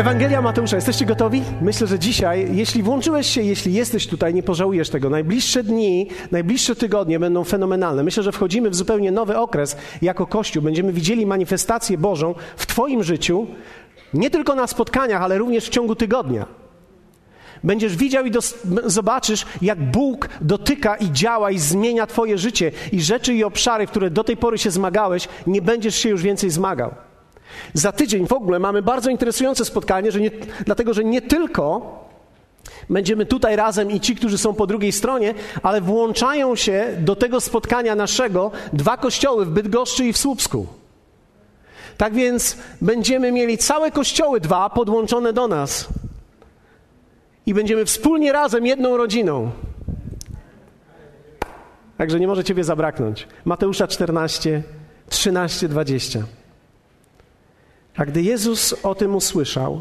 Ewangelia Mateusza, jesteście gotowi? Myślę, że dzisiaj, jeśli włączyłeś się, jeśli jesteś tutaj, nie pożałujesz tego. Najbliższe dni, najbliższe tygodnie będą fenomenalne. Myślę, że wchodzimy w zupełnie nowy okres jako Kościół. Będziemy widzieli manifestację Bożą w Twoim życiu, nie tylko na spotkaniach, ale również w ciągu tygodnia. Będziesz widział i zobaczysz, jak Bóg dotyka i działa i zmienia Twoje życie i rzeczy i obszary, w które do tej pory się zmagałeś, nie będziesz się już więcej zmagał. Za tydzień w ogóle mamy bardzo interesujące spotkanie, że nie, dlatego że nie tylko będziemy tutaj razem i ci, którzy są po drugiej stronie, ale włączają się do tego spotkania naszego dwa kościoły w Bydgoszczy i w Słupsku. Tak więc będziemy mieli całe kościoły dwa podłączone do nas. I będziemy wspólnie razem jedną rodziną. Także nie może Ciebie zabraknąć. Mateusza 14, 13, 20. A gdy Jezus o tym usłyszał,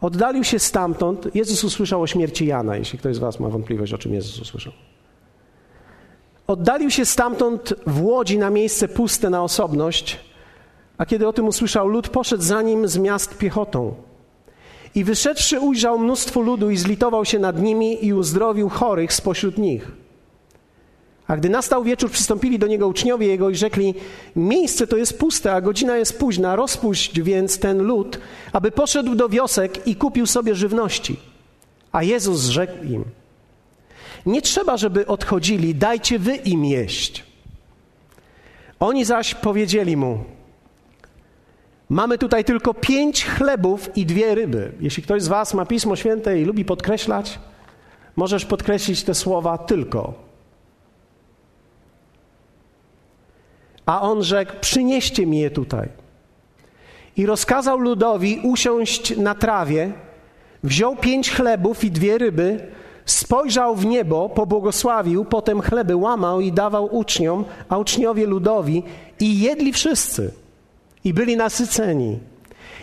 oddalił się stamtąd. Jezus usłyszał o śmierci Jana, jeśli ktoś z Was ma wątpliwość, o czym Jezus usłyszał. Oddalił się stamtąd w łodzi na miejsce puste na osobność, a kiedy o tym usłyszał lud, poszedł za nim z miast piechotą. I wyszedłszy ujrzał mnóstwo ludu i zlitował się nad nimi i uzdrowił chorych spośród nich. A gdy nastał wieczór, przystąpili do niego uczniowie jego i rzekli: Miejsce to jest puste, a godzina jest późna, rozpuść więc ten lud, aby poszedł do wiosek i kupił sobie żywności. A Jezus rzekł im: Nie trzeba, żeby odchodzili, dajcie wy im jeść. Oni zaś powiedzieli mu: Mamy tutaj tylko pięć chlebów i dwie ryby. Jeśli ktoś z Was ma pismo święte i lubi podkreślać, możesz podkreślić te słowa tylko. A on rzekł: Przynieście mi je tutaj. I rozkazał ludowi usiąść na trawie, wziął pięć chlebów i dwie ryby, spojrzał w niebo, pobłogosławił, potem chleby łamał i dawał uczniom, a uczniowie ludowi, i jedli wszyscy. I byli nasyceni.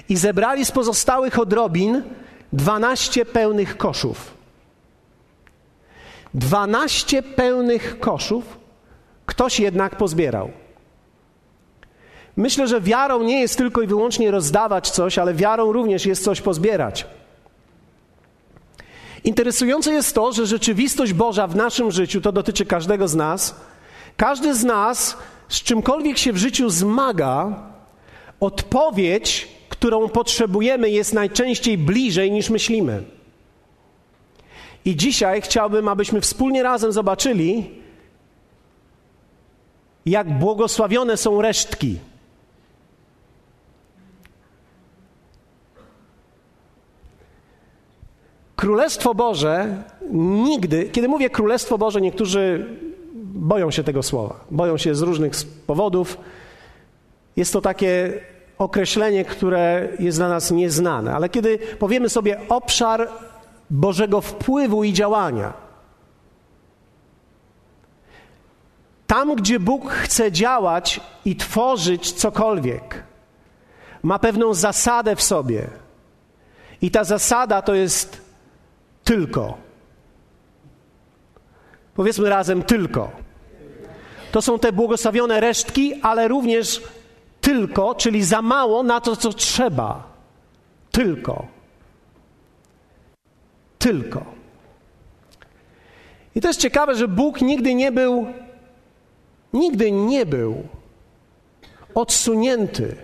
I zebrali z pozostałych odrobin dwanaście pełnych koszów. Dwanaście pełnych koszów ktoś jednak pozbierał. Myślę, że wiarą nie jest tylko i wyłącznie rozdawać coś, ale wiarą również jest coś pozbierać. Interesujące jest to, że rzeczywistość Boża w naszym życiu, to dotyczy każdego z nas, każdy z nas z czymkolwiek się w życiu zmaga, odpowiedź, którą potrzebujemy, jest najczęściej bliżej niż myślimy. I dzisiaj chciałbym, abyśmy wspólnie razem zobaczyli, jak błogosławione są resztki. Królestwo Boże nigdy, kiedy mówię Królestwo Boże, niektórzy boją się tego słowa. Boją się z różnych powodów. Jest to takie określenie, które jest dla nas nieznane, ale kiedy powiemy sobie obszar Bożego wpływu i działania, tam, gdzie Bóg chce działać i tworzyć cokolwiek, ma pewną zasadę w sobie. I ta zasada to jest tylko. Powiedzmy razem tylko. To są te błogosławione resztki, ale również tylko, czyli za mało na to, co trzeba. Tylko. Tylko. I to jest ciekawe, że Bóg nigdy nie był, nigdy nie był odsunięty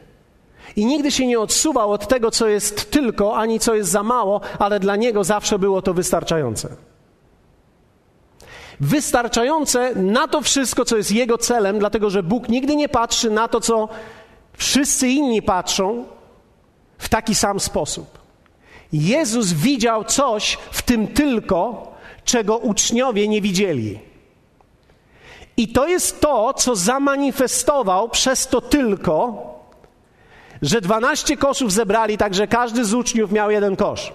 i nigdy się nie odsuwał od tego, co jest tylko, ani co jest za mało, ale dla niego zawsze było to wystarczające. Wystarczające na to wszystko, co jest jego celem, dlatego że Bóg nigdy nie patrzy na to, co wszyscy inni patrzą w taki sam sposób. Jezus widział coś w tym tylko, czego uczniowie nie widzieli. I to jest to, co zamanifestował przez to tylko że 12 koszów zebrali, tak że każdy z uczniów miał jeden kosz.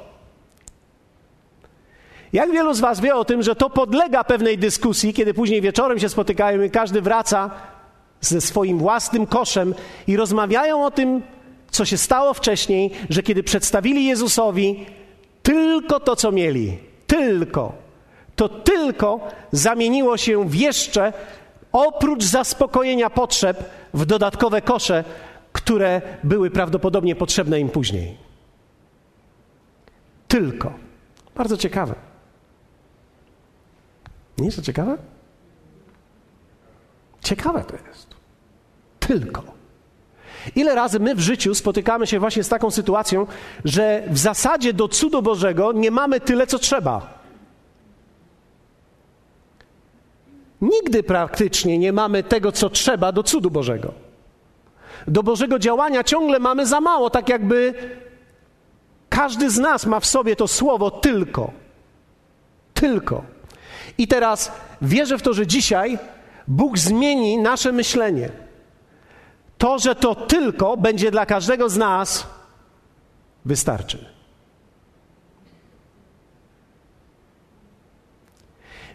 Jak wielu z Was wie o tym, że to podlega pewnej dyskusji, kiedy później wieczorem się spotykają i każdy wraca ze swoim własnym koszem i rozmawiają o tym, co się stało wcześniej, że kiedy przedstawili Jezusowi tylko to, co mieli, tylko, to tylko zamieniło się w jeszcze, oprócz zaspokojenia potrzeb, w dodatkowe kosze, które były prawdopodobnie potrzebne im później. Tylko. Bardzo ciekawe. Nie jest to ciekawe? Ciekawe to jest. Tylko. Ile razy my w życiu spotykamy się właśnie z taką sytuacją, że w zasadzie do cudu Bożego nie mamy tyle, co trzeba. Nigdy praktycznie nie mamy tego, co trzeba do cudu Bożego. Do Bożego działania ciągle mamy za mało, tak jakby każdy z nas ma w sobie to słowo tylko. Tylko. I teraz wierzę w to, że dzisiaj Bóg zmieni nasze myślenie. To, że to tylko będzie dla każdego z nas wystarczy.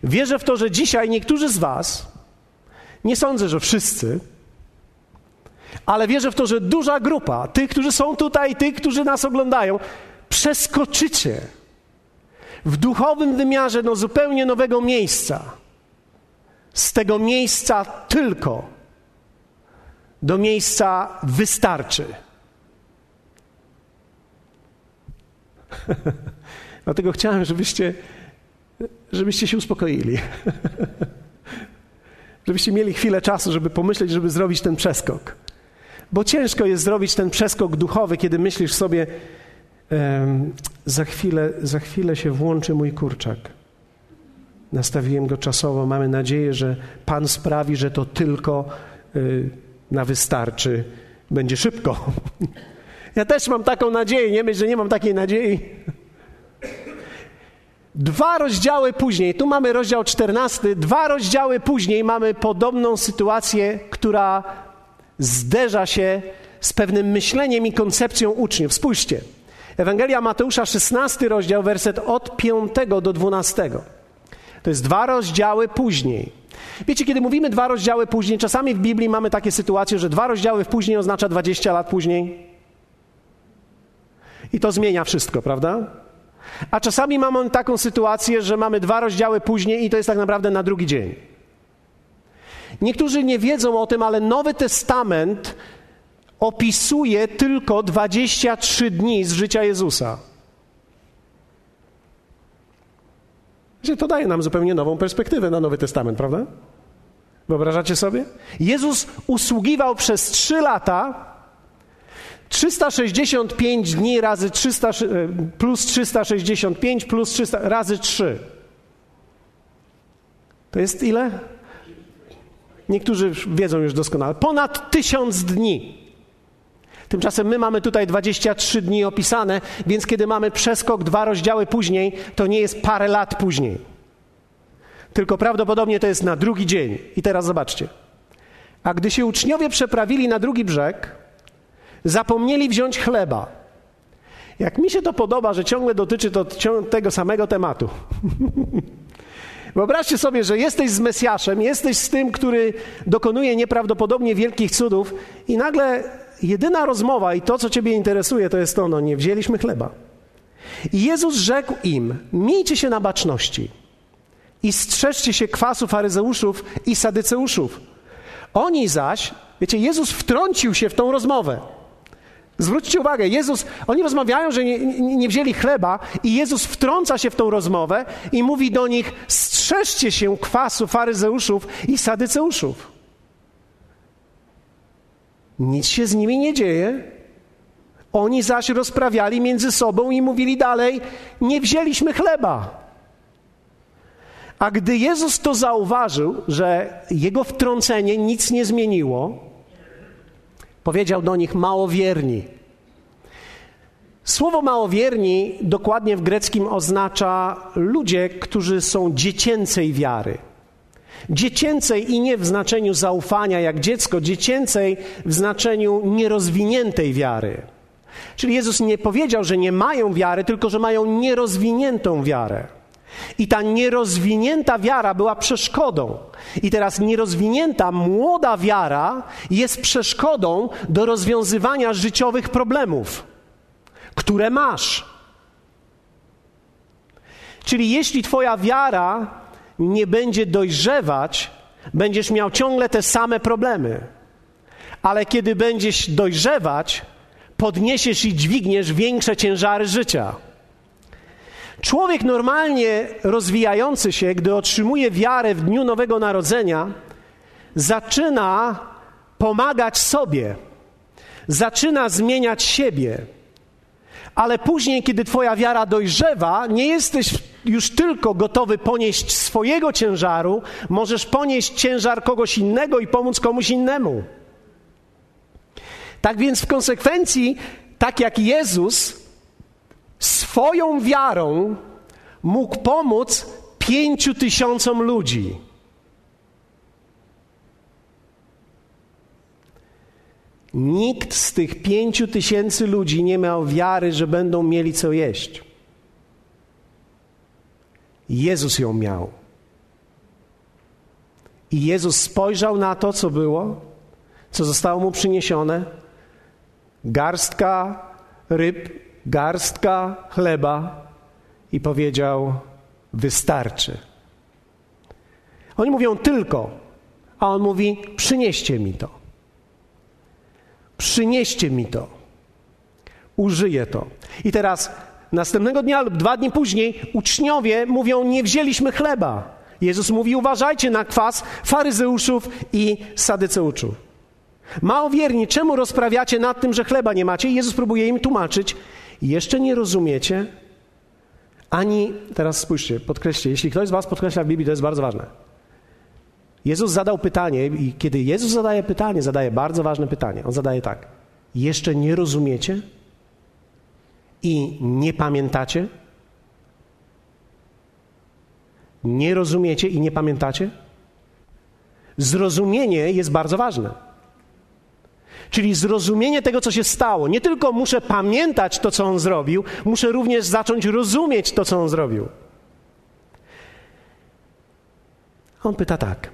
Wierzę w to, że dzisiaj niektórzy z Was, nie sądzę, że wszyscy, ale wierzę w to, że duża grupa tych, którzy są tutaj, tych, którzy nas oglądają, przeskoczycie w duchowym wymiarze do zupełnie nowego miejsca. Z tego miejsca tylko do miejsca wystarczy. Dlatego chciałem, żebyście żebyście się uspokoili. żebyście mieli chwilę czasu, żeby pomyśleć, żeby zrobić ten przeskok. Bo ciężko jest zrobić ten przeskok duchowy, kiedy myślisz sobie, za, chwilę, za chwilę się włączy mój kurczak. Nastawiłem go czasowo. Mamy nadzieję, że Pan sprawi, że to tylko y, na wystarczy. Będzie szybko. Ja też mam taką nadzieję. Nie myśl, że nie mam takiej nadziei. Dwa rozdziały później, tu mamy rozdział 14, dwa rozdziały później mamy podobną sytuację, która zderza się z pewnym myśleniem i koncepcją uczniów. Spójrzcie. Ewangelia Mateusza, 16 rozdział, werset od 5 do 12. To jest dwa rozdziały później. Wiecie, kiedy mówimy dwa rozdziały później, czasami w Biblii mamy takie sytuacje, że dwa rozdziały później oznacza 20 lat później. I to zmienia wszystko, prawda? A czasami mamy taką sytuację, że mamy dwa rozdziały później i to jest tak naprawdę na drugi dzień. Niektórzy nie wiedzą o tym, ale Nowy Testament opisuje tylko 23 dni z życia Jezusa. To daje nam zupełnie nową perspektywę na Nowy Testament, prawda? Wyobrażacie sobie? Jezus usługiwał przez trzy lata 365 dni razy 300, e, plus 365 plus 300 razy 3. To jest ile? Niektórzy wiedzą już doskonale. Ponad tysiąc dni. Tymczasem my mamy tutaj 23 dni opisane, więc kiedy mamy przeskok dwa rozdziały później, to nie jest parę lat później. Tylko prawdopodobnie to jest na drugi dzień. I teraz zobaczcie. A gdy się uczniowie przeprawili na drugi brzeg, Zapomnieli wziąć chleba. Jak mi się to podoba, że ciągle dotyczy to tego samego tematu. Wyobraźcie sobie, że jesteś z Mesjaszem, jesteś z tym, który dokonuje nieprawdopodobnie wielkich cudów, i nagle jedyna rozmowa i to, co Ciebie interesuje, to jest to: no, nie wzięliśmy chleba. I Jezus rzekł im: Miejcie się na baczności i strzeżcie się kwasu faryzeuszów i sadyceuszów. Oni zaś, wiecie, Jezus wtrącił się w tą rozmowę. Zwróćcie uwagę, Jezus, oni rozmawiają, że nie, nie, wzięli chleba, i Jezus wtrąca się w tą rozmowę i mówi do nich: strzeżcie się kwasu faryzeuszów i sadyceuszów. Nic się z nimi nie dzieje. Oni zaś rozprawiali między sobą i mówili dalej: Nie wzięliśmy chleba. A gdy Jezus to zauważył, że jego wtrącenie nic nie zmieniło, Powiedział do nich małowierni. Słowo małowierni dokładnie w greckim oznacza ludzie, którzy są dziecięcej wiary. Dziecięcej i nie w znaczeniu zaufania jak dziecko, dziecięcej w znaczeniu nierozwiniętej wiary. Czyli Jezus nie powiedział, że nie mają wiary, tylko że mają nierozwiniętą wiarę. I ta nierozwinięta wiara była przeszkodą. I teraz nierozwinięta, młoda wiara jest przeszkodą do rozwiązywania życiowych problemów, które masz. Czyli jeśli Twoja wiara nie będzie dojrzewać, będziesz miał ciągle te same problemy. Ale kiedy będziesz dojrzewać, podniesiesz i dźwigniesz większe ciężary życia. Człowiek normalnie rozwijający się, gdy otrzymuje wiarę w dniu Nowego Narodzenia, zaczyna pomagać sobie, zaczyna zmieniać siebie. Ale później, kiedy Twoja wiara dojrzewa, nie jesteś już tylko gotowy ponieść swojego ciężaru, możesz ponieść ciężar kogoś innego i pomóc komuś innemu. Tak więc w konsekwencji, tak jak Jezus swoją wiarą mógł pomóc pięciu tysiącom ludzi. Nikt z tych pięciu tysięcy ludzi nie miał wiary, że będą mieli co jeść. Jezus ją miał. I Jezus spojrzał na to, co było, co zostało mu przyniesione. Garstka ryb, garstka chleba i powiedział: Wystarczy. Oni mówią tylko, a on mówi: Przynieście mi to. Przynieście mi to. Użyję to. I teraz następnego dnia lub dwa dni później uczniowie mówią: Nie wzięliśmy chleba. Jezus mówi: Uważajcie na kwas faryzeuszów i sadyceuczów. Małowierni, czemu rozprawiacie nad tym, że chleba nie macie? Jezus próbuje im tłumaczyć. Jeszcze nie rozumiecie, ani, teraz spójrzcie, podkreślcie, jeśli ktoś z Was podkreśla w Biblii, to jest bardzo ważne. Jezus zadał pytanie, i kiedy Jezus zadaje pytanie, zadaje bardzo ważne pytanie. On zadaje tak: Jeszcze nie rozumiecie i nie pamiętacie? Nie rozumiecie i nie pamiętacie? Zrozumienie jest bardzo ważne. Czyli zrozumienie tego, co się stało. Nie tylko muszę pamiętać to, co on zrobił, muszę również zacząć rozumieć to, co on zrobił. On pyta tak.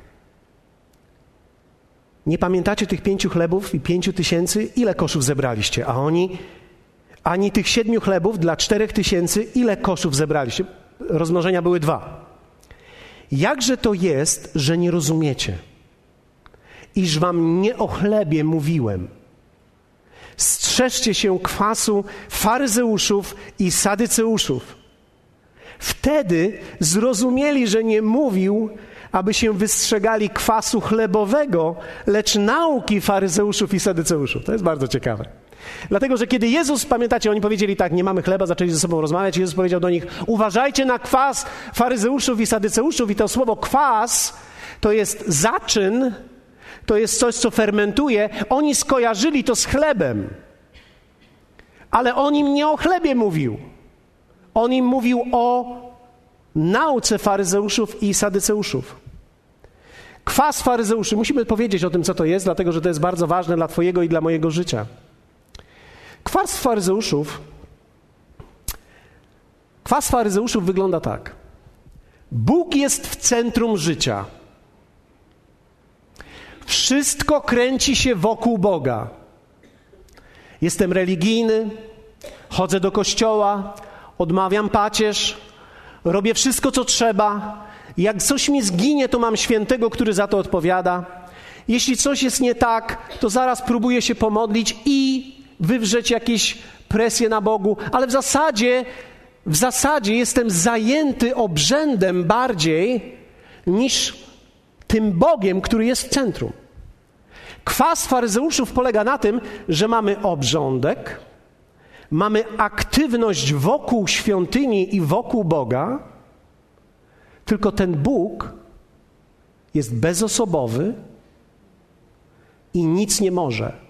Nie pamiętacie tych pięciu chlebów i pięciu tysięcy? Ile koszów zebraliście? A oni, ani tych siedmiu chlebów dla czterech tysięcy, ile koszów zebraliście? Rozmnożenia były dwa. Jakże to jest, że nie rozumiecie? Iż wam nie o chlebie mówiłem. Strzeżcie się kwasu faryzeuszów i sadyceuszów. Wtedy zrozumieli, że nie mówił, aby się wystrzegali kwasu chlebowego, lecz nauki faryzeuszów i sadyceuszów. To jest bardzo ciekawe. Dlatego, że kiedy Jezus, pamiętacie, oni powiedzieli tak, nie mamy chleba, zaczęli ze sobą rozmawiać, Jezus powiedział do nich, uważajcie na kwas faryzeuszów i sadyceuszów i to słowo kwas to jest zaczyn, to jest coś, co fermentuje. Oni skojarzyli to z chlebem, ale on im nie o chlebie mówił. On im mówił o nauce faryzeuszów i sadyceuszów. Kwas faryzeuszy, musimy powiedzieć o tym, co to jest, dlatego że to jest bardzo ważne dla Twojego i dla mojego życia. Kwas faryzeuszów, kwas faryzeuszów wygląda tak. Bóg jest w centrum życia. Wszystko kręci się wokół Boga. Jestem religijny, chodzę do kościoła, odmawiam pacierz, robię wszystko, co trzeba. Jak coś mi zginie, to mam świętego, który za to odpowiada. Jeśli coś jest nie tak, to zaraz próbuję się pomodlić i wywrzeć jakieś presje na Bogu, ale w zasadzie, w zasadzie jestem zajęty obrzędem bardziej niż tym Bogiem, który jest w centrum. Kwas faryzeuszów polega na tym, że mamy obrządek, mamy aktywność wokół świątyni i wokół Boga, tylko ten Bóg jest bezosobowy i nic nie może.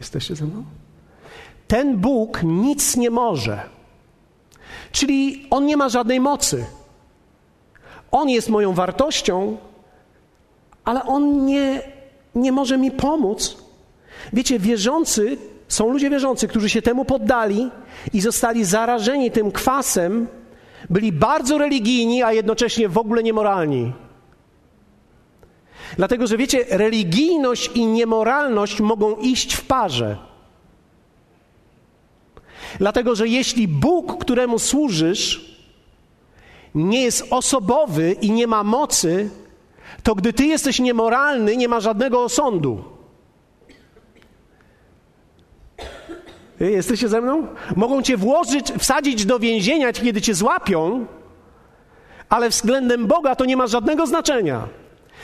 Jesteście ze mną? Ten Bóg nic nie może. Czyli on nie ma żadnej mocy. On jest moją wartością, ale on nie, nie może mi pomóc. Wiecie, wierzący są ludzie wierzący, którzy się temu poddali i zostali zarażeni tym kwasem, byli bardzo religijni, a jednocześnie w ogóle niemoralni. Dlatego, że wiecie, religijność i niemoralność mogą iść w parze. Dlatego, że jeśli Bóg, któremu służysz, nie jest osobowy i nie ma mocy, to gdy ty jesteś niemoralny, nie ma żadnego osądu. Jesteście ze mną? Mogą cię włożyć, wsadzić do więzienia, kiedy cię złapią, ale względem Boga to nie ma żadnego znaczenia.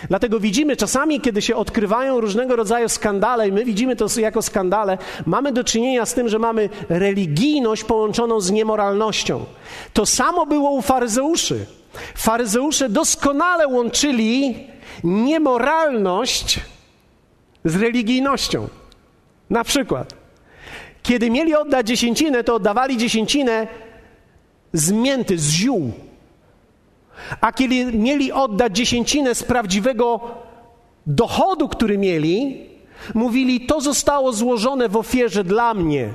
Dlatego widzimy czasami, kiedy się odkrywają różnego rodzaju skandale, i my widzimy to jako skandale, mamy do czynienia z tym, że mamy religijność połączoną z niemoralnością. To samo było u faryzeuszy. Faryzeusze doskonale łączyli niemoralność z religijnością. Na przykład, kiedy mieli oddać dziesięcinę, to oddawali dziesięcinę z mięty, z ziół. A kiedy mieli oddać dziesięcinę z prawdziwego dochodu, który mieli, mówili: To zostało złożone w ofierze dla mnie,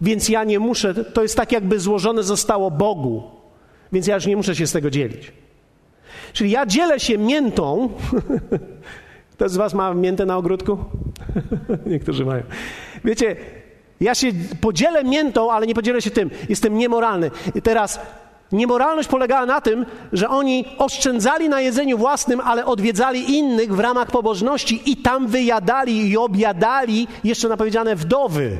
więc ja nie muszę, to jest tak, jakby złożone zostało Bogu, więc ja już nie muszę się z tego dzielić. Czyli ja dzielę się miętą. Kto z Was ma miętę na ogródku? Niektórzy mają. Wiecie, ja się podzielę miętą, ale nie podzielę się tym. Jestem niemoralny. I teraz Niemoralność polegała na tym, że oni oszczędzali na jedzeniu własnym, ale odwiedzali innych w ramach pobożności i tam wyjadali i objadali jeszcze napowiedziane wdowy.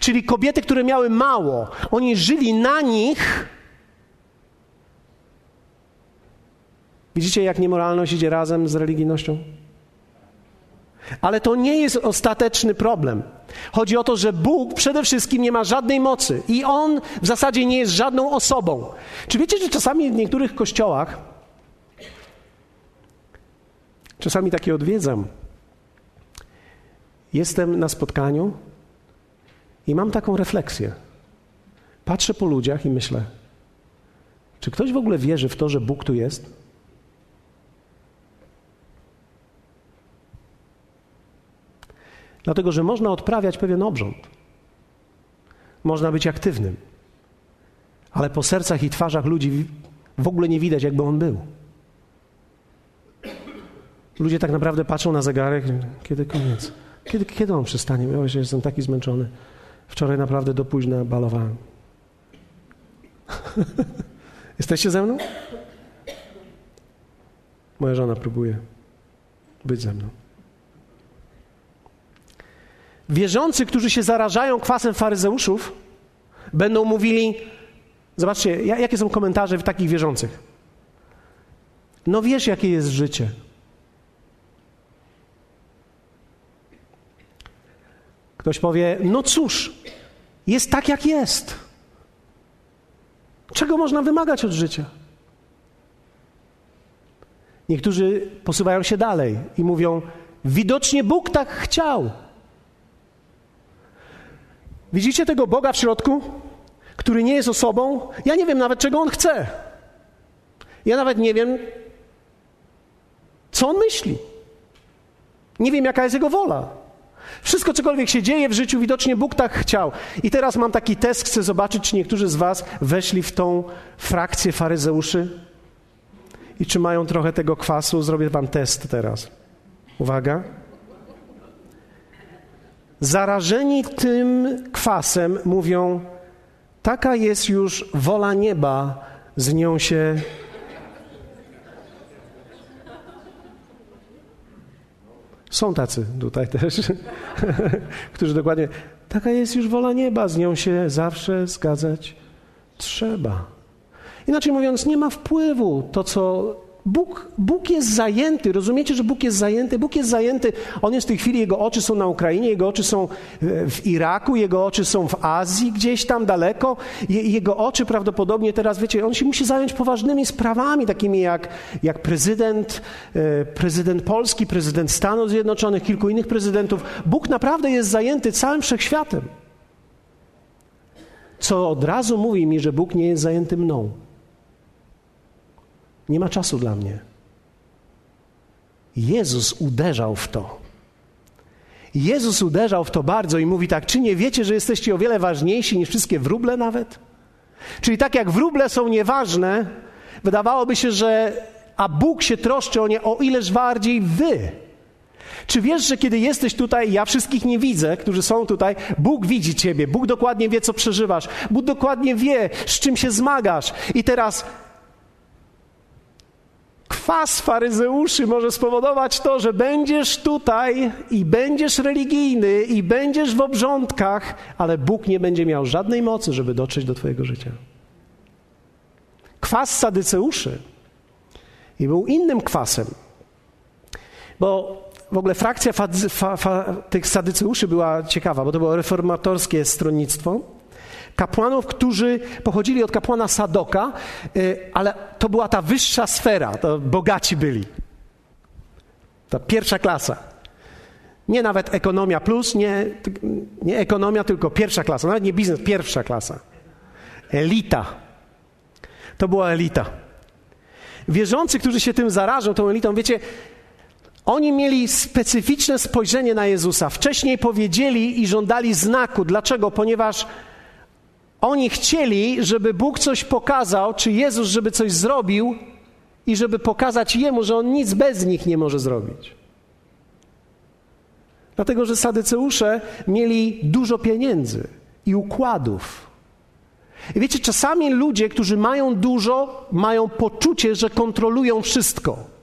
Czyli kobiety, które miały mało, oni żyli na nich. Widzicie, jak niemoralność idzie razem z religijnością? Ale to nie jest ostateczny problem. Chodzi o to, że Bóg przede wszystkim nie ma żadnej mocy i On w zasadzie nie jest żadną osobą. Czy wiecie, że czasami w niektórych kościołach, czasami takie odwiedzam, jestem na spotkaniu i mam taką refleksję. Patrzę po ludziach i myślę, czy ktoś w ogóle wierzy w to, że Bóg tu jest? Dlatego, że można odprawiać pewien obrząd. Można być aktywnym. Ale po sercach i twarzach ludzi w ogóle nie widać, jakby on był. Ludzie tak naprawdę patrzą na zegarek, kiedy koniec. Kiedy, kiedy on przestanie? Ja się jestem taki zmęczony. Wczoraj naprawdę do późna balowałem. Jesteście ze mną? Moja żona próbuje być ze mną. Wierzący, którzy się zarażają kwasem faryzeuszów, będą mówili, zobaczcie, jakie są komentarze w takich wierzących. No wiesz, jakie jest życie. Ktoś powie, no cóż, jest tak, jak jest. Czego można wymagać od życia? Niektórzy posuwają się dalej i mówią, widocznie Bóg tak chciał. Widzicie tego Boga w środku, który nie jest osobą? Ja nie wiem nawet, czego on chce. Ja nawet nie wiem, co on myśli. Nie wiem, jaka jest jego wola. Wszystko, cokolwiek się dzieje w życiu, widocznie Bóg tak chciał. I teraz mam taki test, chcę zobaczyć, czy niektórzy z Was weszli w tą frakcję faryzeuszy i czy mają trochę tego kwasu. Zrobię Wam test teraz. Uwaga. Zarażeni tym kwasem mówią: Taka jest już wola nieba, z nią się. Są tacy tutaj też, którzy dokładnie. Taka jest już wola nieba, z nią się zawsze zgadzać trzeba. Inaczej mówiąc, nie ma wpływu to, co Bóg, Bóg jest zajęty, rozumiecie, że Bóg jest zajęty? Bóg jest zajęty, On jest w tej chwili, Jego oczy są na Ukrainie, Jego oczy są w Iraku, Jego oczy są w Azji, gdzieś tam daleko. Jego oczy prawdopodobnie teraz, wiecie, On się musi zająć poważnymi sprawami, takimi jak, jak prezydent, e, prezydent Polski, prezydent Stanów Zjednoczonych, kilku innych prezydentów. Bóg naprawdę jest zajęty całym wszechświatem. Co od razu mówi mi, że Bóg nie jest zajęty mną. Nie ma czasu dla mnie. Jezus uderzał w to. Jezus uderzał w to bardzo i mówi tak: Czy nie wiecie, że jesteście o wiele ważniejsi niż wszystkie wróble nawet? Czyli tak jak wróble są nieważne, wydawałoby się, że a Bóg się troszczy o nie, o ileż bardziej wy. Czy wiesz, że kiedy jesteś tutaj, ja wszystkich nie widzę, którzy są tutaj, Bóg widzi ciebie, Bóg dokładnie wie, co przeżywasz, Bóg dokładnie wie, z czym się zmagasz. I teraz Kwas faryzeuszy może spowodować to, że będziesz tutaj i będziesz religijny i będziesz w obrządkach, ale Bóg nie będzie miał żadnej mocy, żeby dotrzeć do Twojego życia. Kwas sadyceuszy i był innym kwasem, bo w ogóle frakcja fa, fa, tych sadyceuszy była ciekawa, bo to było reformatorskie stronnictwo kapłanów, którzy pochodzili od kapłana Sadoka, y, ale to była ta wyższa sfera, to bogaci byli. Ta pierwsza klasa. Nie nawet ekonomia plus, nie, nie ekonomia, tylko pierwsza klasa, nawet nie biznes, pierwsza klasa. Elita. To była elita. Wierzący, którzy się tym zarażą, tą elitą, wiecie, oni mieli specyficzne spojrzenie na Jezusa. Wcześniej powiedzieli i żądali znaku. Dlaczego? Ponieważ oni chcieli, żeby Bóg coś pokazał, czy Jezus, żeby coś zrobił i żeby pokazać Jemu, że On nic bez nich nie może zrobić. Dlatego, że sadyceusze mieli dużo pieniędzy i układów. I wiecie, czasami ludzie, którzy mają dużo, mają poczucie, że kontrolują wszystko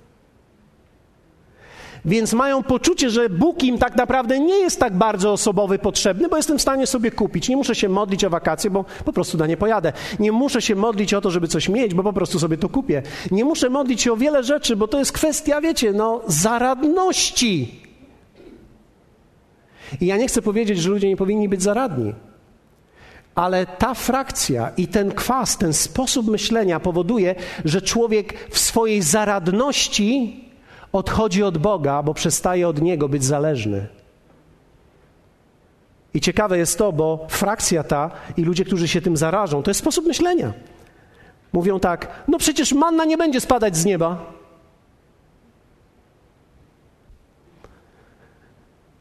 więc mają poczucie, że Bóg im tak naprawdę nie jest tak bardzo osobowy potrzebny, bo jestem w stanie sobie kupić. Nie muszę się modlić o wakacje, bo po prostu na nie pojadę. Nie muszę się modlić o to, żeby coś mieć, bo po prostu sobie to kupię. Nie muszę modlić się o wiele rzeczy, bo to jest kwestia, wiecie, no, zaradności. I ja nie chcę powiedzieć, że ludzie nie powinni być zaradni. Ale ta frakcja i ten kwas, ten sposób myślenia powoduje, że człowiek w swojej zaradności odchodzi od Boga, bo przestaje od Niego być zależny. I ciekawe jest to, bo frakcja ta i ludzie, którzy się tym zarażą, to jest sposób myślenia. Mówią tak: No przecież manna nie będzie spadać z nieba.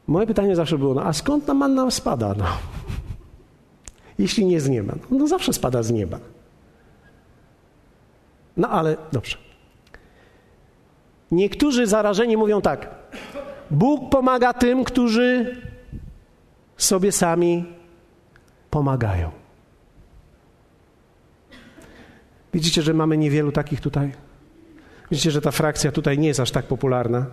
Moje pytanie zawsze było: No a skąd ta manna spada? No. Jeśli nie z nieba, no zawsze spada z nieba. No ale dobrze. Niektórzy zarażeni mówią tak: Bóg pomaga tym, którzy sobie sami pomagają. Widzicie, że mamy niewielu takich tutaj? Widzicie, że ta frakcja tutaj nie jest aż tak popularna?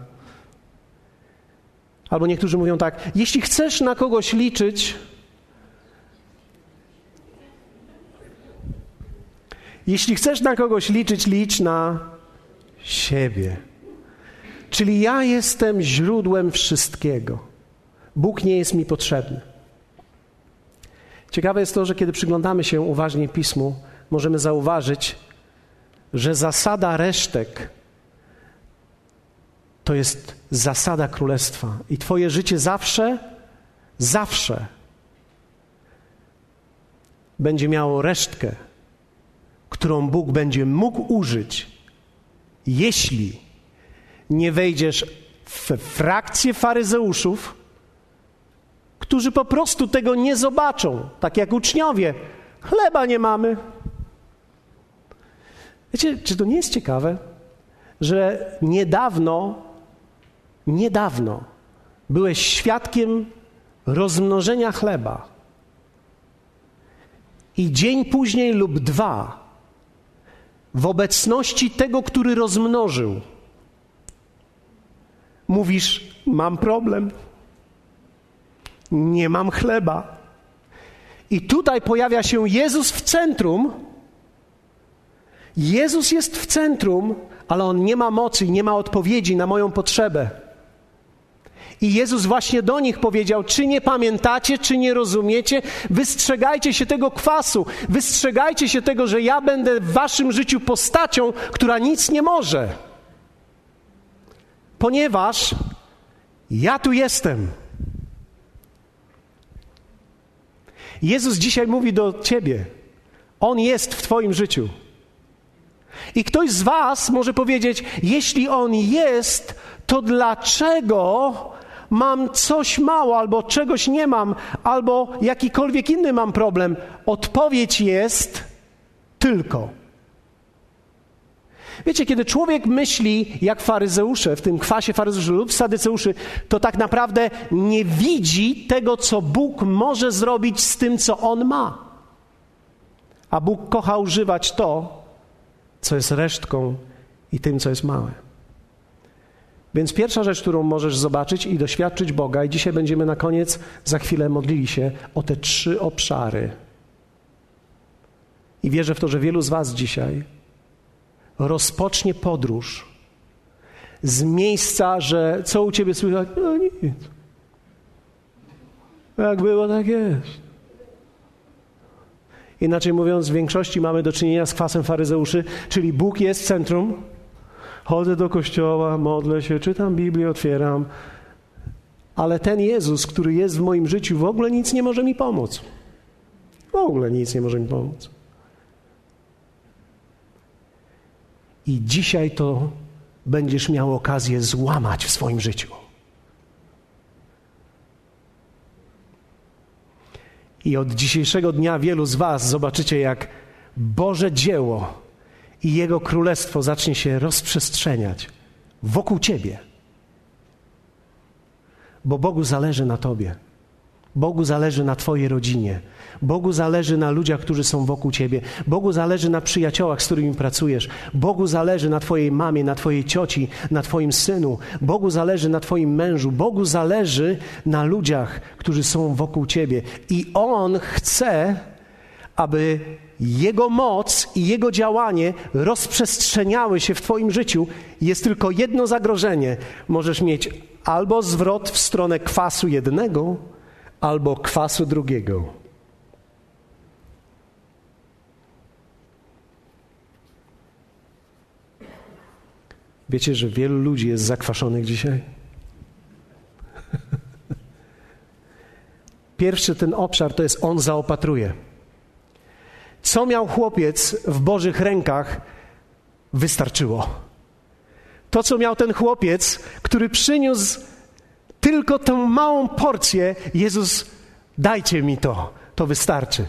Albo niektórzy mówią tak: Jeśli chcesz na kogoś liczyć, jeśli chcesz na kogoś liczyć, licz na siebie. Czyli ja jestem źródłem wszystkiego. Bóg nie jest mi potrzebny. Ciekawe jest to, że kiedy przyglądamy się uważnie pismu, możemy zauważyć, że zasada resztek to jest zasada królestwa. I Twoje życie zawsze, zawsze będzie miało resztkę, którą Bóg będzie mógł użyć, jeśli nie wejdziesz w frakcję faryzeuszów, którzy po prostu tego nie zobaczą, tak jak uczniowie. Chleba nie mamy. Wiecie, czy to nie jest ciekawe, że niedawno, niedawno byłeś świadkiem rozmnożenia chleba i dzień później lub dwa w obecności tego, który rozmnożył, Mówisz, mam problem, nie mam chleba. I tutaj pojawia się Jezus w centrum. Jezus jest w centrum, ale on nie ma mocy, nie ma odpowiedzi na moją potrzebę. I Jezus właśnie do nich powiedział: Czy nie pamiętacie, czy nie rozumiecie? Wystrzegajcie się tego kwasu, wystrzegajcie się tego, że ja będę w waszym życiu postacią, która nic nie może ponieważ ja tu jestem. Jezus dzisiaj mówi do ciebie: On jest w Twoim życiu. I ktoś z Was może powiedzieć: Jeśli On jest, to dlaczego mam coś mało, albo czegoś nie mam, albo jakikolwiek inny mam problem? Odpowiedź jest tylko. Wiecie, kiedy człowiek myśli jak faryzeusze, w tym kwasie faryzeuszy lub sadyceuszy, to tak naprawdę nie widzi tego, co Bóg może zrobić z tym, co on ma. A Bóg kocha używać to, co jest resztką i tym, co jest małe. Więc pierwsza rzecz, którą możesz zobaczyć i doświadczyć Boga, i dzisiaj będziemy na koniec, za chwilę modlili się o te trzy obszary. I wierzę w to, że wielu z Was dzisiaj rozpocznie podróż z miejsca, że co u Ciebie słychać? No nic. Jak było, tak jest. Inaczej mówiąc, w większości mamy do czynienia z kwasem faryzeuszy, czyli Bóg jest centrum. Chodzę do kościoła, modlę się, czytam Biblię, otwieram. Ale ten Jezus, który jest w moim życiu, w ogóle nic nie może mi pomóc. W ogóle nic nie może mi pomóc. I dzisiaj to będziesz miał okazję złamać w swoim życiu. I od dzisiejszego dnia wielu z Was zobaczycie, jak Boże dzieło i Jego królestwo zacznie się rozprzestrzeniać wokół Ciebie. Bo Bogu zależy na Tobie. Bogu zależy na Twojej rodzinie. Bogu zależy na ludziach, którzy są wokół Ciebie. Bogu zależy na przyjaciołach, z którymi pracujesz. Bogu zależy na Twojej mamie, na Twojej cioci, na Twoim synu. Bogu zależy na Twoim mężu. Bogu zależy na ludziach, którzy są wokół Ciebie. I On chce, aby Jego moc i Jego działanie rozprzestrzeniały się w Twoim życiu. Jest tylko jedno zagrożenie. Możesz mieć albo zwrot w stronę kwasu jednego, albo kwasu drugiego. Wiecie, że wielu ludzi jest zakwaszonych dzisiaj? Pierwszy ten obszar to jest on zaopatruje. Co miał chłopiec w Bożych rękach, wystarczyło. To, co miał ten chłopiec, który przyniósł tylko tę małą porcję, Jezus, dajcie mi to, to wystarczy.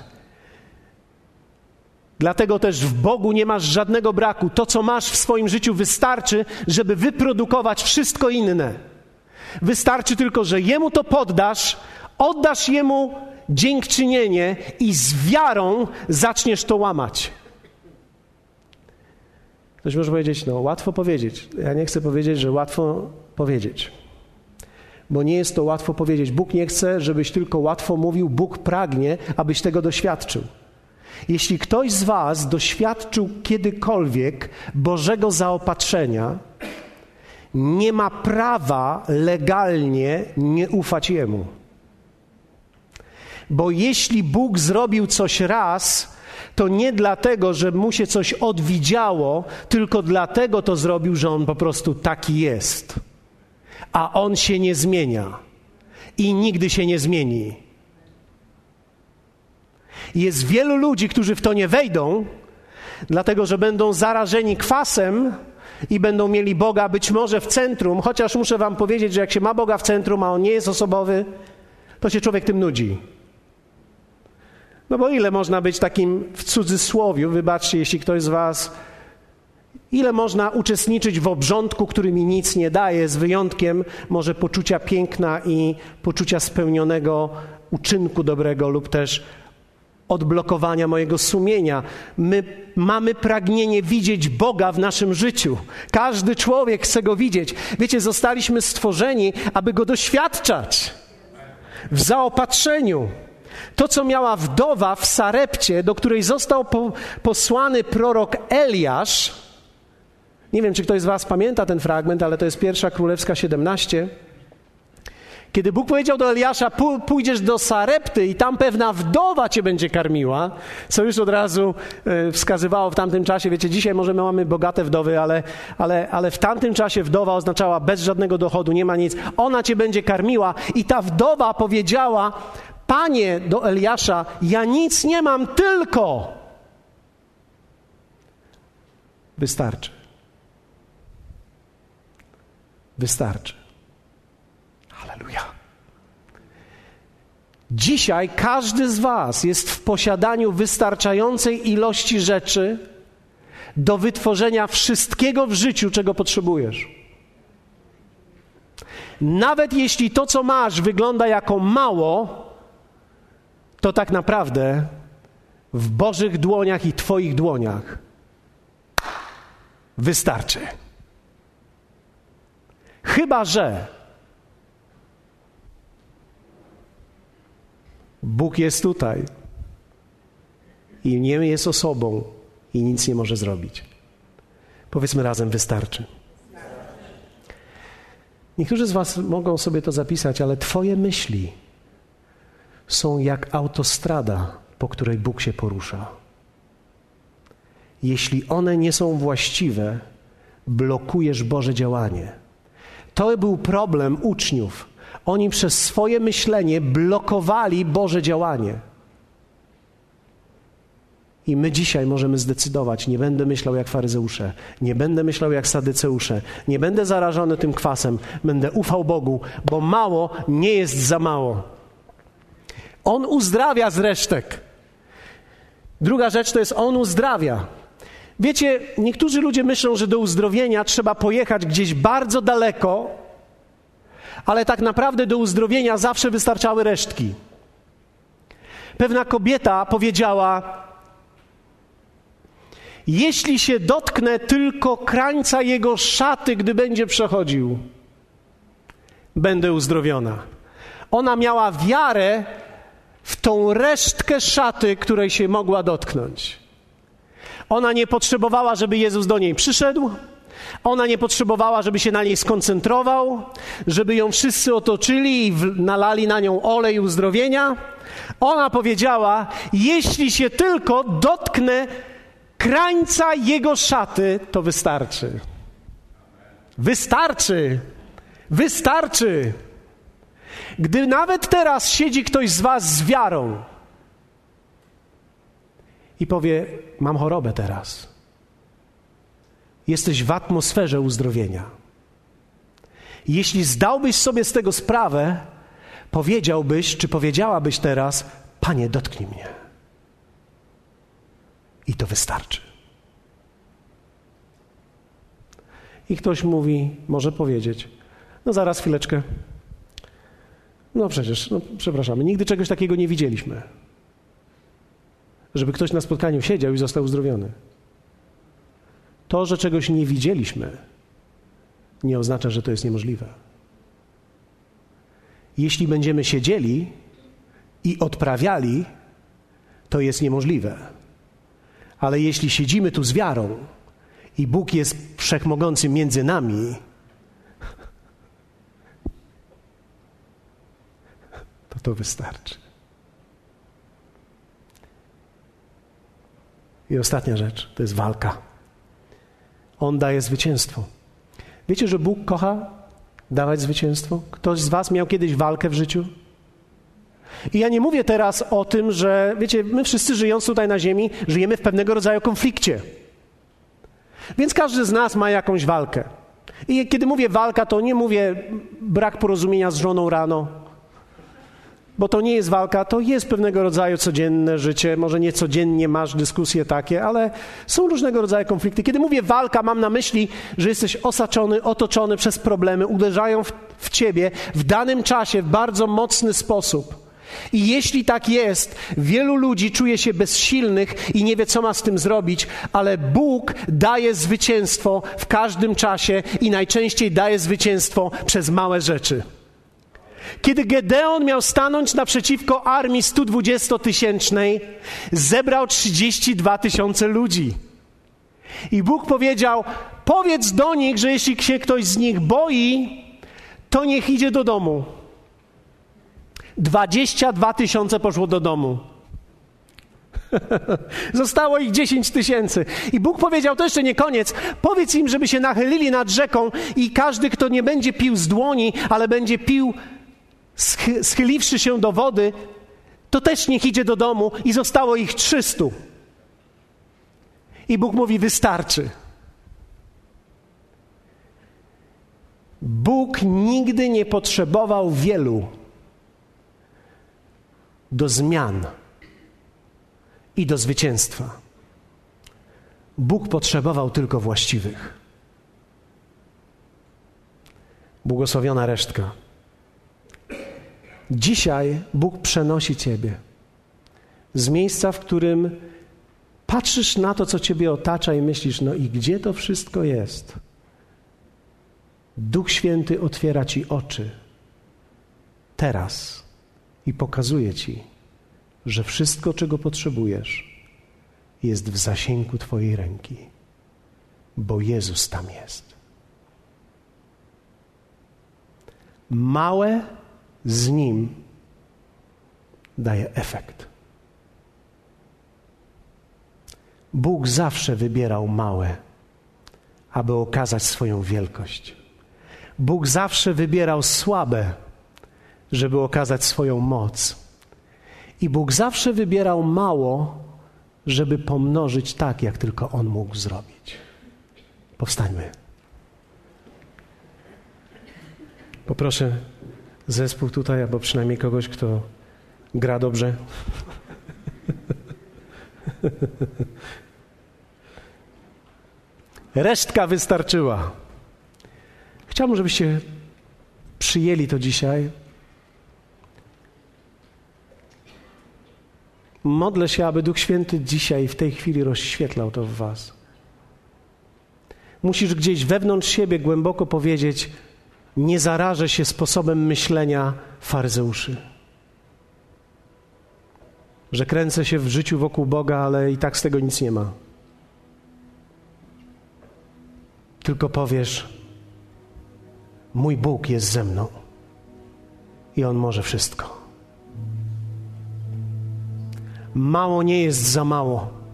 Dlatego też w Bogu nie masz żadnego braku. To, co masz w swoim życiu, wystarczy, żeby wyprodukować wszystko inne. Wystarczy tylko, że Jemu to poddasz, oddasz Jemu dziękczynienie i z wiarą zaczniesz to łamać. Ktoś może powiedzieć, no łatwo powiedzieć. Ja nie chcę powiedzieć, że łatwo powiedzieć. Bo nie jest to łatwo powiedzieć. Bóg nie chce, żebyś tylko łatwo mówił, Bóg pragnie, abyś tego doświadczył. Jeśli ktoś z Was doświadczył kiedykolwiek Bożego zaopatrzenia, nie ma prawa legalnie nie ufać Jemu. Bo jeśli Bóg zrobił coś raz, to nie dlatego, że mu się coś odwidziało, tylko dlatego to zrobił, że on po prostu taki jest. A on się nie zmienia i nigdy się nie zmieni. Jest wielu ludzi, którzy w to nie wejdą, dlatego że będą zarażeni kwasem i będą mieli Boga być może w centrum, chociaż muszę Wam powiedzieć, że jak się ma Boga w centrum, a on nie jest osobowy, to się człowiek tym nudzi. No bo ile można być takim w cudzysłowiu, wybaczcie, jeśli ktoś z Was, ile można uczestniczyć w obrządku, który mi nic nie daje, z wyjątkiem może poczucia piękna i poczucia spełnionego uczynku dobrego lub też odblokowania mojego sumienia. My mamy pragnienie widzieć Boga w naszym życiu. Każdy człowiek chce go widzieć. Wiecie, zostaliśmy stworzeni, aby go doświadczać w zaopatrzeniu. To, co miała wdowa w Sarepcie, do której został po, posłany prorok Eliasz. Nie wiem, czy ktoś z Was pamięta ten fragment, ale to jest pierwsza królewska 17. Kiedy Bóg powiedział do Eliasza, pójdziesz do Sarepty i tam pewna wdowa cię będzie karmiła, co już od razu e, wskazywało w tamtym czasie, wiecie, dzisiaj może my mamy bogate wdowy, ale, ale, ale w tamtym czasie wdowa oznaczała bez żadnego dochodu, nie ma nic. Ona cię będzie karmiła i ta wdowa powiedziała, panie do Eliasza, ja nic nie mam, tylko wystarczy. Wystarczy. Halleluja. Dzisiaj każdy z Was jest w posiadaniu wystarczającej ilości rzeczy do wytworzenia wszystkiego w życiu, czego potrzebujesz. Nawet jeśli to, co masz, wygląda jako mało, to tak naprawdę w Bożych dłoniach i Twoich dłoniach wystarczy. Chyba, że Bóg jest tutaj i nie jest osobą i nic nie może zrobić. Powiedzmy razem, wystarczy. Niektórzy z Was mogą sobie to zapisać, ale Twoje myśli są jak autostrada, po której Bóg się porusza. Jeśli one nie są właściwe, blokujesz Boże działanie. To był problem uczniów. Oni przez swoje myślenie blokowali Boże działanie. I my dzisiaj możemy zdecydować: nie będę myślał jak faryzeusze, nie będę myślał jak sadyceusze, nie będę zarażony tym kwasem, będę ufał Bogu, bo mało nie jest za mało. On uzdrawia z resztek. Druga rzecz to jest On uzdrawia. Wiecie, niektórzy ludzie myślą, że do uzdrowienia trzeba pojechać gdzieś bardzo daleko, ale tak naprawdę do uzdrowienia zawsze wystarczały resztki. Pewna kobieta powiedziała: Jeśli się dotknę tylko krańca jego szaty, gdy będzie przechodził, będę uzdrowiona. Ona miała wiarę w tą resztkę szaty, której się mogła dotknąć. Ona nie potrzebowała, żeby Jezus do niej przyszedł. Ona nie potrzebowała, żeby się na niej skoncentrował, żeby ją wszyscy otoczyli i nalali na nią olej uzdrowienia. Ona powiedziała: Jeśli się tylko dotknę krańca jego szaty, to wystarczy. Wystarczy. Wystarczy. Gdy nawet teraz siedzi ktoś z Was z wiarą i powie: Mam chorobę teraz. Jesteś w atmosferze uzdrowienia. Jeśli zdałbyś sobie z tego sprawę, powiedziałbyś, czy powiedziałabyś teraz: Panie, dotknij mnie. I to wystarczy. I ktoś mówi, może powiedzieć: No zaraz, chwileczkę. No przecież, no, przepraszamy, nigdy czegoś takiego nie widzieliśmy. Żeby ktoś na spotkaniu siedział i został uzdrowiony. To, że czegoś nie widzieliśmy, nie oznacza, że to jest niemożliwe. Jeśli będziemy siedzieli i odprawiali, to jest niemożliwe. Ale jeśli siedzimy tu z wiarą i Bóg jest wszechmogący między nami, to to wystarczy. I ostatnia rzecz to jest walka. On daje zwycięstwo. Wiecie, że Bóg kocha dawać zwycięstwo? Ktoś z Was miał kiedyś walkę w życiu? I ja nie mówię teraz o tym, że, wiecie, my wszyscy żyjąc tutaj na Ziemi, żyjemy w pewnego rodzaju konflikcie. Więc każdy z nas ma jakąś walkę. I kiedy mówię walka, to nie mówię brak porozumienia z żoną rano, bo to nie jest walka, to jest pewnego rodzaju codzienne życie. Może nie codziennie masz dyskusje takie, ale są różnego rodzaju konflikty. Kiedy mówię walka, mam na myśli, że jesteś osaczony, otoczony przez problemy, uderzają w, w ciebie w danym czasie w bardzo mocny sposób. I jeśli tak jest, wielu ludzi czuje się bezsilnych i nie wie, co ma z tym zrobić, ale Bóg daje zwycięstwo w każdym czasie i najczęściej daje zwycięstwo przez małe rzeczy. Kiedy Gedeon miał stanąć naprzeciwko armii 120-tysięcznej, zebrał 32 tysiące ludzi. I Bóg powiedział: Powiedz do nich, że jeśli się ktoś z nich boi, to niech idzie do domu. 22 tysiące poszło do domu. Zostało ich 10 tysięcy. I Bóg powiedział, to jeszcze nie koniec. Powiedz im, żeby się nachylili nad rzeką i każdy, kto nie będzie pił z dłoni, ale będzie pił schyliwszy się do wody, to też niech idzie do domu i zostało ich trzystu. I Bóg mówi: Wystarczy. Bóg nigdy nie potrzebował wielu do zmian i do zwycięstwa. Bóg potrzebował tylko właściwych. Błogosławiona resztka. Dzisiaj Bóg przenosi Ciebie z miejsca, w którym patrzysz na to, co Ciebie otacza i myślisz, no i gdzie to wszystko jest? Duch Święty otwiera ci oczy teraz i pokazuje ci, że wszystko, czego potrzebujesz, jest w zasięgu Twojej ręki, bo Jezus tam jest. Małe z Nim daje efekt. Bóg zawsze wybierał małe, aby okazać swoją wielkość. Bóg zawsze wybierał słabe, żeby okazać swoją moc. I Bóg zawsze wybierał mało, żeby pomnożyć tak, jak tylko On mógł zrobić. Powstańmy. Poproszę zespół tutaj, albo przynajmniej kogoś, kto gra dobrze. Resztka wystarczyła. Chciałbym, żebyście przyjęli to dzisiaj. Modlę się, aby Duch Święty dzisiaj, w tej chwili rozświetlał to w Was. Musisz gdzieś wewnątrz siebie głęboko powiedzieć: Nie zarażę się sposobem myślenia faryzeuszy. Że kręcę się w życiu wokół Boga, ale i tak z tego nic nie ma. Tylko powiesz: Mój Bóg jest ze mną i On może wszystko. Mało nie jest za mało.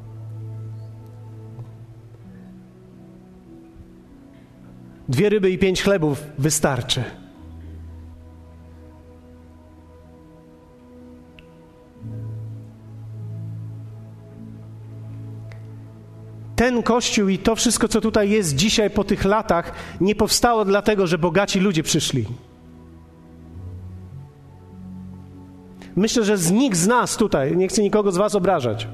Dwie ryby i pięć chlebów wystarczy. Ten kościół i to wszystko, co tutaj jest dzisiaj po tych latach, nie powstało dlatego, że bogaci ludzie przyszli. Myślę, że z nikt z nas tutaj, nie chcę nikogo z Was obrażać,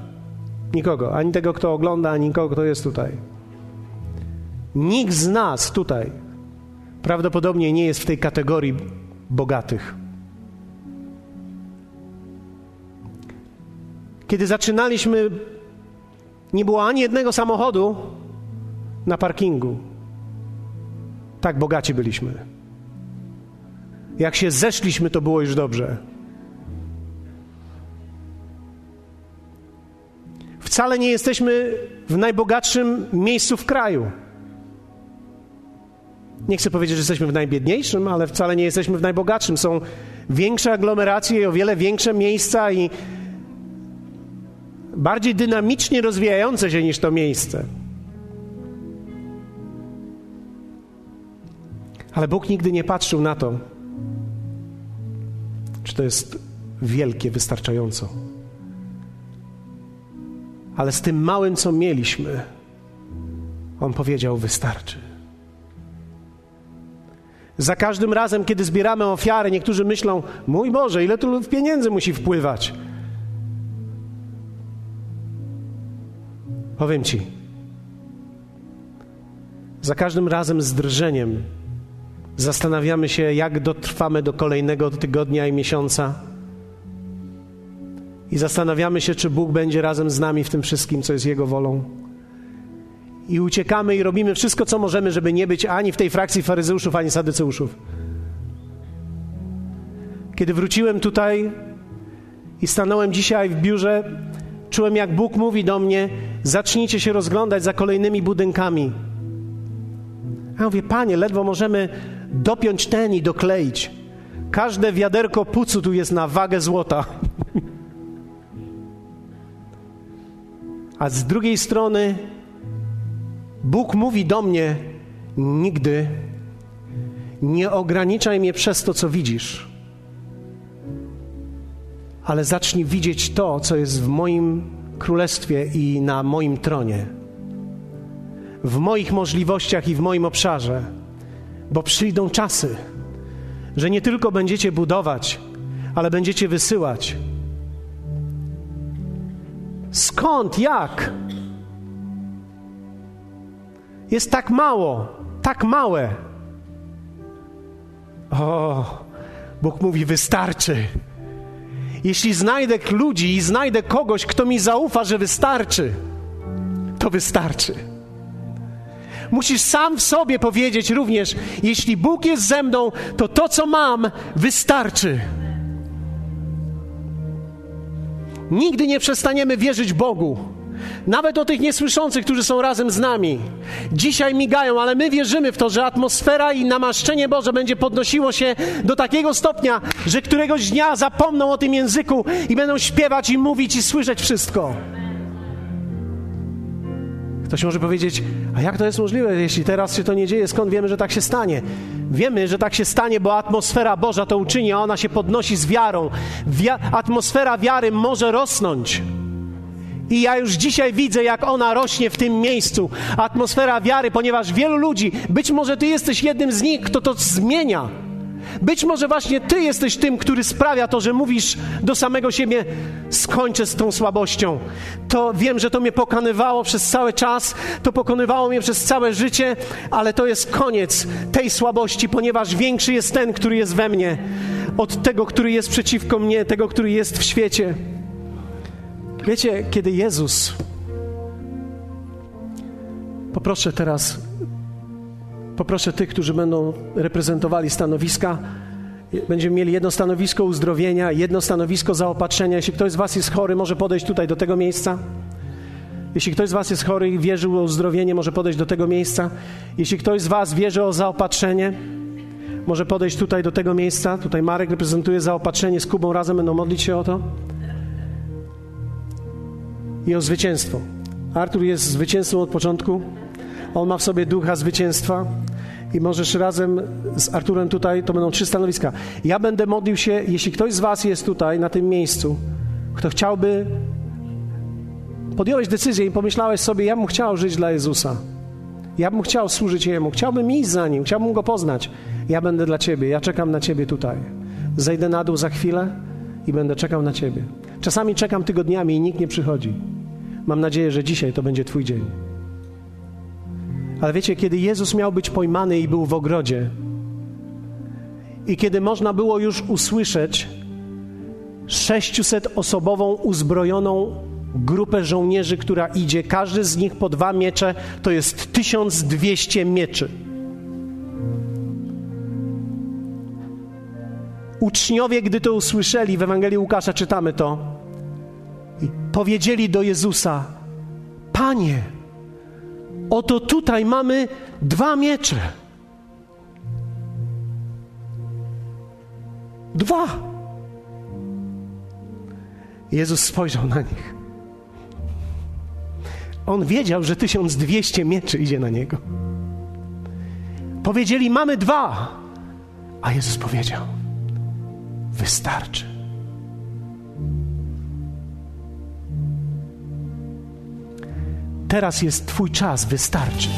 nikogo, ani tego, kto ogląda, ani nikogo, kto jest tutaj. Nikt z nas tutaj prawdopodobnie nie jest w tej kategorii bogatych. Kiedy zaczynaliśmy, nie było ani jednego samochodu na parkingu. Tak bogaci byliśmy. Jak się zeszliśmy, to było już dobrze. Wcale nie jesteśmy w najbogatszym miejscu w kraju. Nie chcę powiedzieć, że jesteśmy w najbiedniejszym, ale wcale nie jesteśmy w najbogatszym. Są większe aglomeracje i o wiele większe miejsca i bardziej dynamicznie rozwijające się niż to miejsce. Ale Bóg nigdy nie patrzył na to, czy to jest wielkie, wystarczająco ale z tym małym, co mieliśmy, on powiedział: Wystarczy. Za każdym razem, kiedy zbieramy ofiary, niektórzy myślą: Mój Boże, ile tu pieniędzy musi wpływać? Powiem Ci, za każdym razem z drżeniem zastanawiamy się, jak dotrwamy do kolejnego tygodnia i miesiąca i zastanawiamy się, czy Bóg będzie razem z nami w tym wszystkim, co jest Jego wolą. I uciekamy i robimy wszystko, co możemy, żeby nie być ani w tej frakcji faryzeuszów, ani sadyceuszów. Kiedy wróciłem tutaj i stanąłem dzisiaj w biurze, czułem, jak Bóg mówi do mnie: zacznijcie się rozglądać za kolejnymi budynkami. Ja mówię, panie, ledwo możemy dopiąć ten i dokleić. Każde wiaderko pucu tu jest na wagę złota. A z drugiej strony Bóg mówi do mnie: Nigdy nie ograniczaj mnie przez to, co widzisz, ale zacznij widzieć to, co jest w moim królestwie i na moim tronie, w moich możliwościach i w moim obszarze, bo przyjdą czasy, że nie tylko będziecie budować, ale będziecie wysyłać Skąd? Jak? Jest tak mało, tak małe. O, Bóg mówi: wystarczy. Jeśli znajdę ludzi i znajdę kogoś, kto mi zaufa, że wystarczy, to wystarczy. musisz sam w sobie powiedzieć również: Jeśli Bóg jest ze mną, to to, co mam, wystarczy. Nigdy nie przestaniemy wierzyć Bogu. Nawet o tych niesłyszących, którzy są razem z nami. Dzisiaj migają, ale my wierzymy w to, że atmosfera i namaszczenie Boże będzie podnosiło się do takiego stopnia, że któregoś dnia zapomną o tym języku i będą śpiewać i mówić i słyszeć wszystko. Ktoś może powiedzieć, a jak to jest możliwe, jeśli teraz się to nie dzieje, skąd wiemy, że tak się stanie? Wiemy, że tak się stanie, bo atmosfera Boża to uczyni, a ona się podnosi z wiarą. Wia atmosfera wiary może rosnąć. I ja już dzisiaj widzę, jak ona rośnie w tym miejscu. Atmosfera wiary, ponieważ wielu ludzi, być może ty jesteś jednym z nich, kto to zmienia. Być może właśnie Ty jesteś tym, który sprawia to, że mówisz do samego siebie: skończę z tą słabością. To wiem, że to mnie pokonywało przez cały czas, to pokonywało mnie przez całe życie, ale to jest koniec tej słabości, ponieważ większy jest ten, który jest we mnie, od tego, który jest przeciwko mnie, tego, który jest w świecie. Wiecie, kiedy Jezus. Poproszę teraz Poproszę tych, którzy będą reprezentowali stanowiska. Będziemy mieli jedno stanowisko uzdrowienia, jedno stanowisko zaopatrzenia. Jeśli ktoś z Was jest chory, może podejść tutaj do tego miejsca. Jeśli ktoś z Was jest chory i wierzył o uzdrowienie, może podejść do tego miejsca. Jeśli ktoś z Was wierzy o zaopatrzenie, może podejść tutaj do tego miejsca. Tutaj Marek reprezentuje zaopatrzenie, z Kubą razem będą modlić się o to. I o zwycięstwo. Artur jest zwycięzcą od początku. On ma w sobie ducha zwycięstwa i możesz razem z Arturem tutaj, to będą trzy stanowiska. Ja będę modlił się, jeśli ktoś z Was jest tutaj, na tym miejscu, kto chciałby, podjąłeś decyzję i pomyślałeś sobie, ja bym chciał żyć dla Jezusa. Ja bym chciał służyć Jemu, chciałbym iść za Nim, chciałbym Go poznać. Ja będę dla Ciebie, ja czekam na Ciebie tutaj. Zejdę na dół za chwilę i będę czekał na Ciebie. Czasami czekam tygodniami i nikt nie przychodzi. Mam nadzieję, że dzisiaj to będzie Twój dzień. Ale wiecie, kiedy Jezus miał być pojmany i był w ogrodzie, i kiedy można było już usłyszeć 600-osobową uzbrojoną grupę żołnierzy, która idzie, każdy z nich po dwa miecze, to jest 1200 mieczy. Uczniowie, gdy to usłyszeli, w Ewangelii Łukasza czytamy to, powiedzieli do Jezusa: Panie, Oto tutaj mamy dwa miecze. Dwa. Jezus spojrzał na nich. On wiedział, że 1200 mieczy idzie na niego. Powiedzieli: Mamy dwa. A Jezus powiedział: Wystarczy. Teraz jest Twój czas, wystarczy.